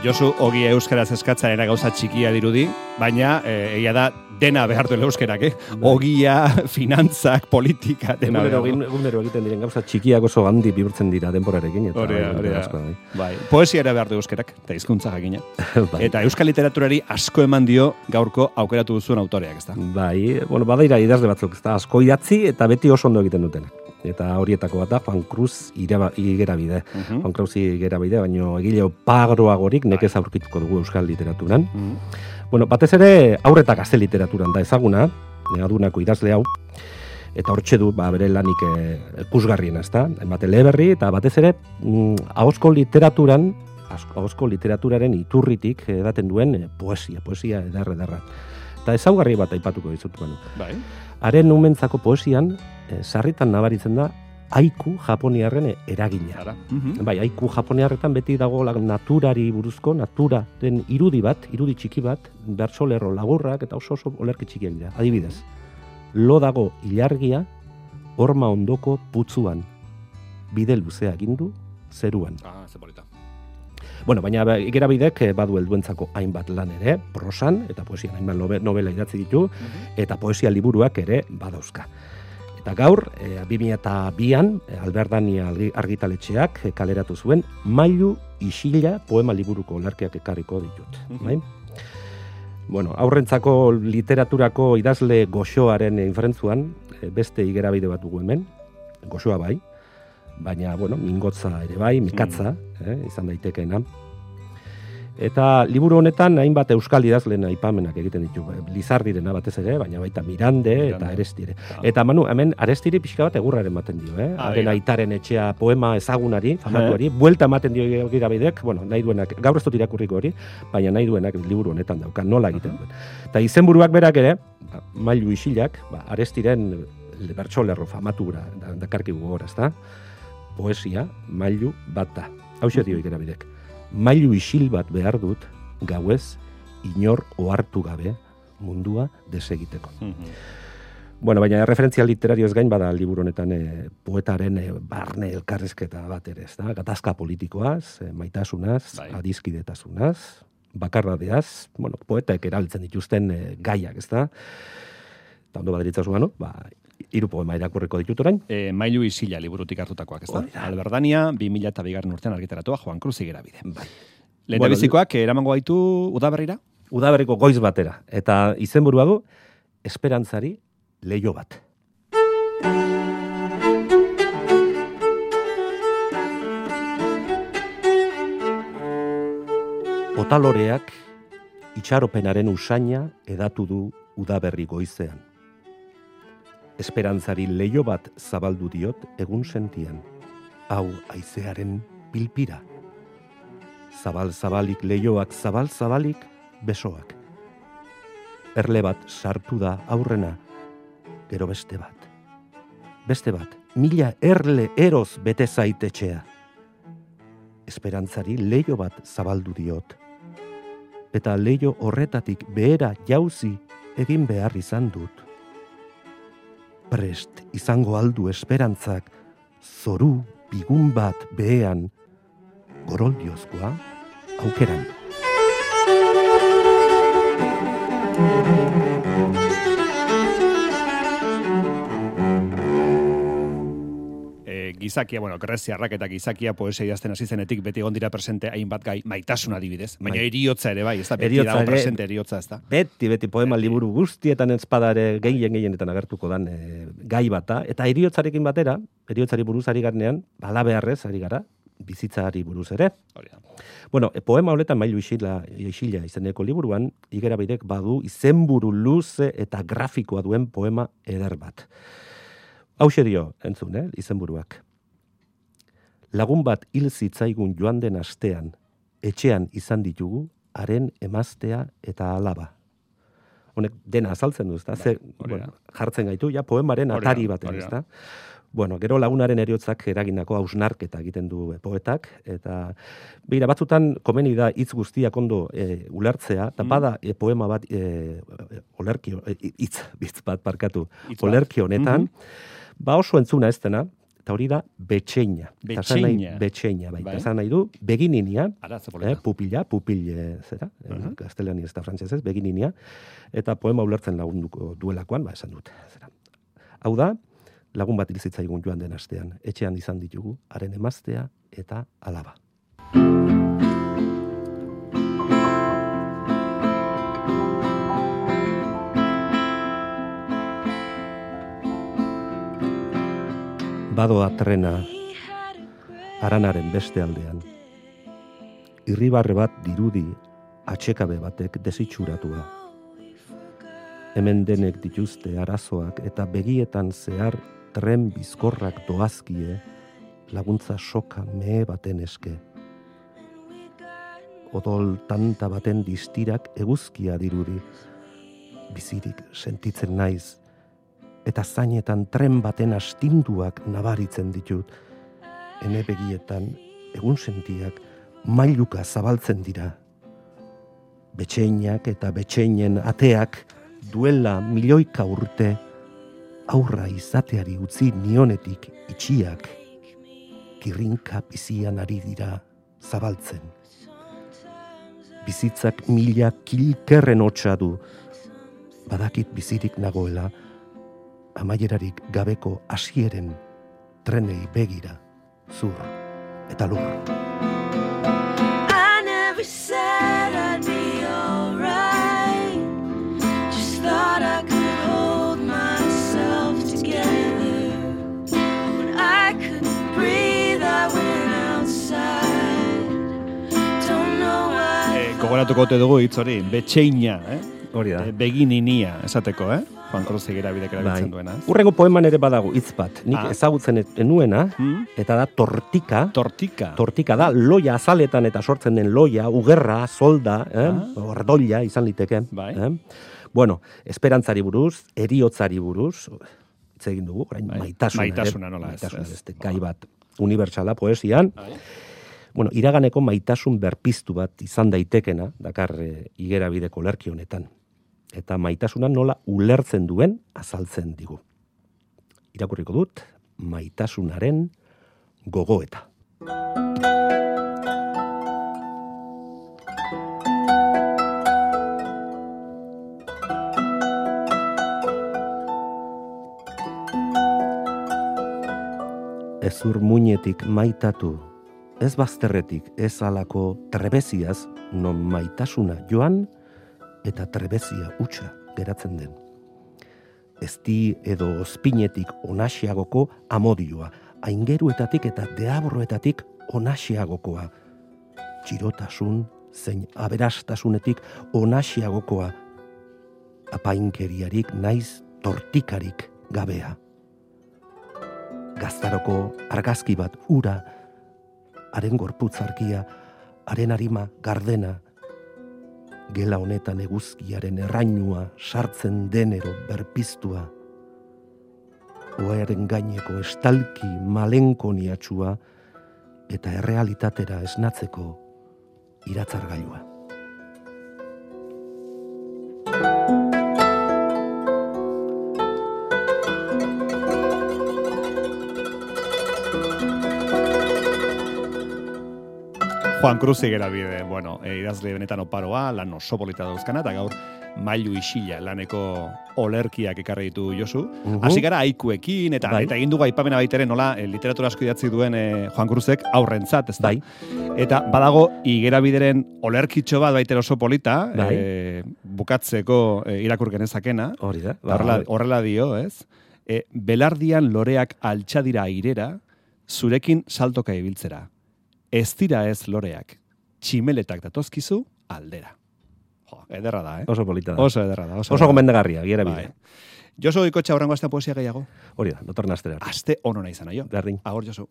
Josu, ogi euskaraz eskatzaren gauza txikia dirudi, baina e, egia da dena behar duela euskerak, eh? Bai. Ogia, finantzak, politika, dena behar Egunero egiten diren gauza txikiak oso handi bihurtzen dira denborarekin. Eta, bai, bai. bai. Poesia ere behar du euskerak, eta hizkuntza jakina. bai. Eta euskal literaturari asko eman dio gaurko aukeratu duzuen autoreak, ez da? Bai, bueno, badaira idazle batzuk, ez da, asko idatzi eta beti oso ondo egiten dutenak eta horietako bat da Juan Cruz igera bide. Uh -huh. Juan Cruz igera bide, baina egile pagroagorik nekez aurkituko dugu euskal literaturan. Uh Bueno, batez ere aurretak gazte literaturan da ezaguna, negadunako idazle hau, eta hortxe du ba, bere lanik e, kusgarrien, ez? Emate leberri, eta batez ere, mm, ahozko literaturan, ahozko literaturaren iturritik edaten duen e, poesia, poesia edarre edarra. Eta ezaugarri bat aipatuko dizut, bueno. Bai. Haren umentzako poesian, e, sarritan nabaritzen da, aiku japoniarren eragina. Mhm. Bai, aiku japoniarretan beti dago naturari buruzko, naturaren irudi bat, irudi txiki bat, bertso lerro lagurrak eta oso oso olerki txikiak dira. Adibidez, lo dago ilargia, horma ondoko putzuan, bide luzea gindu, zeruan. Ah, zepolita. Bueno, baina ikera bidek eh, badu helduentzako hainbat lan ere, prosan, eta poesia hainbat novela idatzi ditu, mhm. eta poesia liburuak ere badauzka. Eta gaur, e, 2002an, e, Alberdania argitaletxeak kaleratu zuen, Mailu Isila poema liburuko larkeak ekarriko ditut. Mm bai? Bueno, aurrentzako literaturako idazle goxoaren inferentzuan, beste igerabide bat dugu hemen, goxoa bai, baina, bueno, mingotza ere bai, mikatza, mm. eh, izan daitekeena. Eta liburu honetan hainbat euskal idazleen aipamenak egiten ditu. Lizardirena batez ere, baina baita Mirande, eta Arestire. Ah. Eta Manu, hemen Arestire pixka bat egurraren ematen dio, eh? Ah, Haren aitaren etxea poema ezagunari, famatuari, buelta ematen dio gira bidek, bueno, nahi duenak, gaur ez dut irakurriko hori, baina nahi duenak liburu honetan dauka, nola egiten duen. Eta izenburuak berak ere, ba, mailu isilak, ba, Arestiren bertso lerro famatu dakarki gogora, ezta? Poesia, mailu bat da. Hau dio ikera bidek mailu isil bat behar dut, gauez, inor ohartu gabe mundua desegiteko. Bueno, baina referentzia literario ez gain bada liburu honetan e, poetaren e, barne elkarrezketa bat ere, ez da? Gatazka politikoaz, e, maitasunaz, bai. adizkidetasunaz, bakarradeaz, bueno, poetek erabiltzen dituzten e, gaiak, ez da? Eta ondo badiritza no? Ba, iru poema irakurriko ditut orain. E, mailu isila liburutik hartutakoak, ez da? Alberdania, 2000 eta bigarren urtean argitaratua, Juan Cruz igera bide. Bai. Lehen bueno, bizikoak, eramango gaitu udaberrira? Udaberriko goiz batera. Eta izenburua du, esperantzari leio bat. Otaloreak itxaropenaren usaina edatu du udaberri goizean esperantzari leio bat zabaldu diot egun sentian, hau aizearen pilpira. Zabal-zabalik leioak zabal-zabalik besoak. Erle bat sartu da aurrena, gero beste bat. Beste bat, mila erle eroz bete zaitetxea. Esperantzari leio bat zabaldu diot. Eta leio horretatik behera jauzi egin behar izan dut prest izango aldu esperantzak zoru bigun bat behean goroldiozkoa aukeran. Gizakia, bueno, greziarrak eta gizakia poesia idazten hasi zenetik beti egon dira presente hainbat gai maitasuna adibidez, baina bai. eriotza ere bai, ez da beti dago presente eriotza, ez da. Beti beti poema liburu guztietan espadare gehien gehienetan agertuko dan e, gai bata eta eriotzarekin batera, eriotzari buruz ari garnean, bala beharrez ari gara, bizitzari buruz ere. Bueno, e, poema honetan mailu isila, isila izeneko liburuan, igera bidek badu izenburu luze eta grafikoa duen poema eder bat. Hau dio, entzun, eh, izenburuak lagun bat hil zitzaigun joan den astean, etxean izan ditugu, haren emaztea eta alaba. Honek dena azaltzen du, ezta? Ze, bueno, jartzen gaitu, ja, poemaren atari baten, ezta? Bueno, gero lagunaren eriotzak eragindako hausnarketa egiten du poetak, eta beira, batzutan komeni da hitz guztiak ondo e, ulertzea, eta Mm. bada e, poema bat, e, olerki, e, hitz, hitz bat parkatu, Hitz olerki honetan, Mhm. ba oso entzuna ez dena, eta hori da betxeina. Betxeina. Betxeina, bai. Bai. Eta esan nahi du, begininia, Ara, ze eh, pupila, pupil eh, zera, uh Mhm. gaztelaniaz eta frantsesez, begininia, eta poema ulertzen lagunduko duelakoan, ba, esan dut. Zera. Hau da, lagun bat hil zitzaigun joan den astean, etxean izan ditugu, haren emaztea eta alaba. Badoa trena, aranaren beste aldean. Irribarre bat dirudi atxekabe batek desitxuratua. Hemen denek dituzte arazoak eta begietan zehar tren bizkorrak doazkie laguntza soka mehe baten eske. Odol tanta baten distirak eguzkia dirudi. Bizirik sentitzen naiz eta zainetan tren baten astinduak nabaritzen ditut. Ene begietan egun sentiak mailuka zabaltzen dira. Betxeinak eta betxeinen ateak duela milioika urte aurra izateari utzi nionetik itxiak kirrinka bizian ari dira zabaltzen. Bizitzak mila kilkerren hotxa du, badakit bizirik nagoela, amaierarik gabeko hasieren trenei begira, zur eta lur. I never said I'd be alright. Just thought I could hold myself together. When I couldn't breathe, I went outside. Don't know why. Eh, gogoratuko ote dugu hitz hori, betxeina, eh? Hori da. Eh, begininia, esateko, eh? Juan Cruz Zigera bidek Bai. erabiltzen duena. ez? Urrengo poeman ere badago hitz bat. Nik Ah. ezagutzen enuena, Hmm? eta da tortika. Tortika. Tortika da, loia azaletan eta sortzen den loia, ugerra, solda, eh? Ah. ordoila izan liteke. Bai. Eh? Bueno, esperantzari buruz, eriotzari buruz, hitz egin dugu, orain Bai. maitasuna. ere. Maitasuna nola ez, Maitasuna ez. beste gai bat unibertsala poesian. Bai. Bueno, iraganeko maitasun berpiztu bat izan daitekena, dakar e, igera bideko lerki honetan. Eta maitasuna nola ulertzen duen azaltzen digu. Irakurriko dut, maitasunaren gogoeta. Ezur muinetik maitatu, ez bazterretik ez alako trebeziaz, non maitasuna joan eta trebezia utxa geratzen den. Ezti edo ospinetik onasiagoko amodioa, aingeruetatik eta deabroetatik onasiagokoa. Txirotasun zein aberastasunetik onasiagokoa, apainkeriarik naiz tortikarik gabea gaztaroko argazki bat ura, haren gorputzarkia, haren arima gardena, gela honetan eguzkiaren errainua sartzen denero berpiztua, oaren gaineko estalki malenkoniatxua eta errealitatera esnatzeko iratzargailua. Juan Cruz bide, bueno, e, idazle benetan oparoa, lan oso polita dauzkana, eta gaur mailu isila laneko olerkiak ekarri ditu Josu. Hasi gara aikuekin, eta Bai. eta egin dugu aipamena baitere nola e, literatura asko idatzi duen e, Juan Cruzek aurrentzat, ez Bai, Eta badago igera bideren olerkitxo bat baitere oso polita, Bai. e, bukatzeko e, irakur genezakena, hori da. Ba, horrela, horrela dio, ez? E, belardian loreak altxadira airera, zurekin saltoka ibiltzera. Ez dira ez loreak, tximeletak datozkizu aldera. Jo, ederra da, eh? Oso polita da. Oso ederra da. Oso, Oso gomendagarria, gira Bai. bide. Josu ikotxa horrengo astean poesia gehiago. Hori da, datorren astera. Aste onona izan, aio. Berdin. Agor, Josu.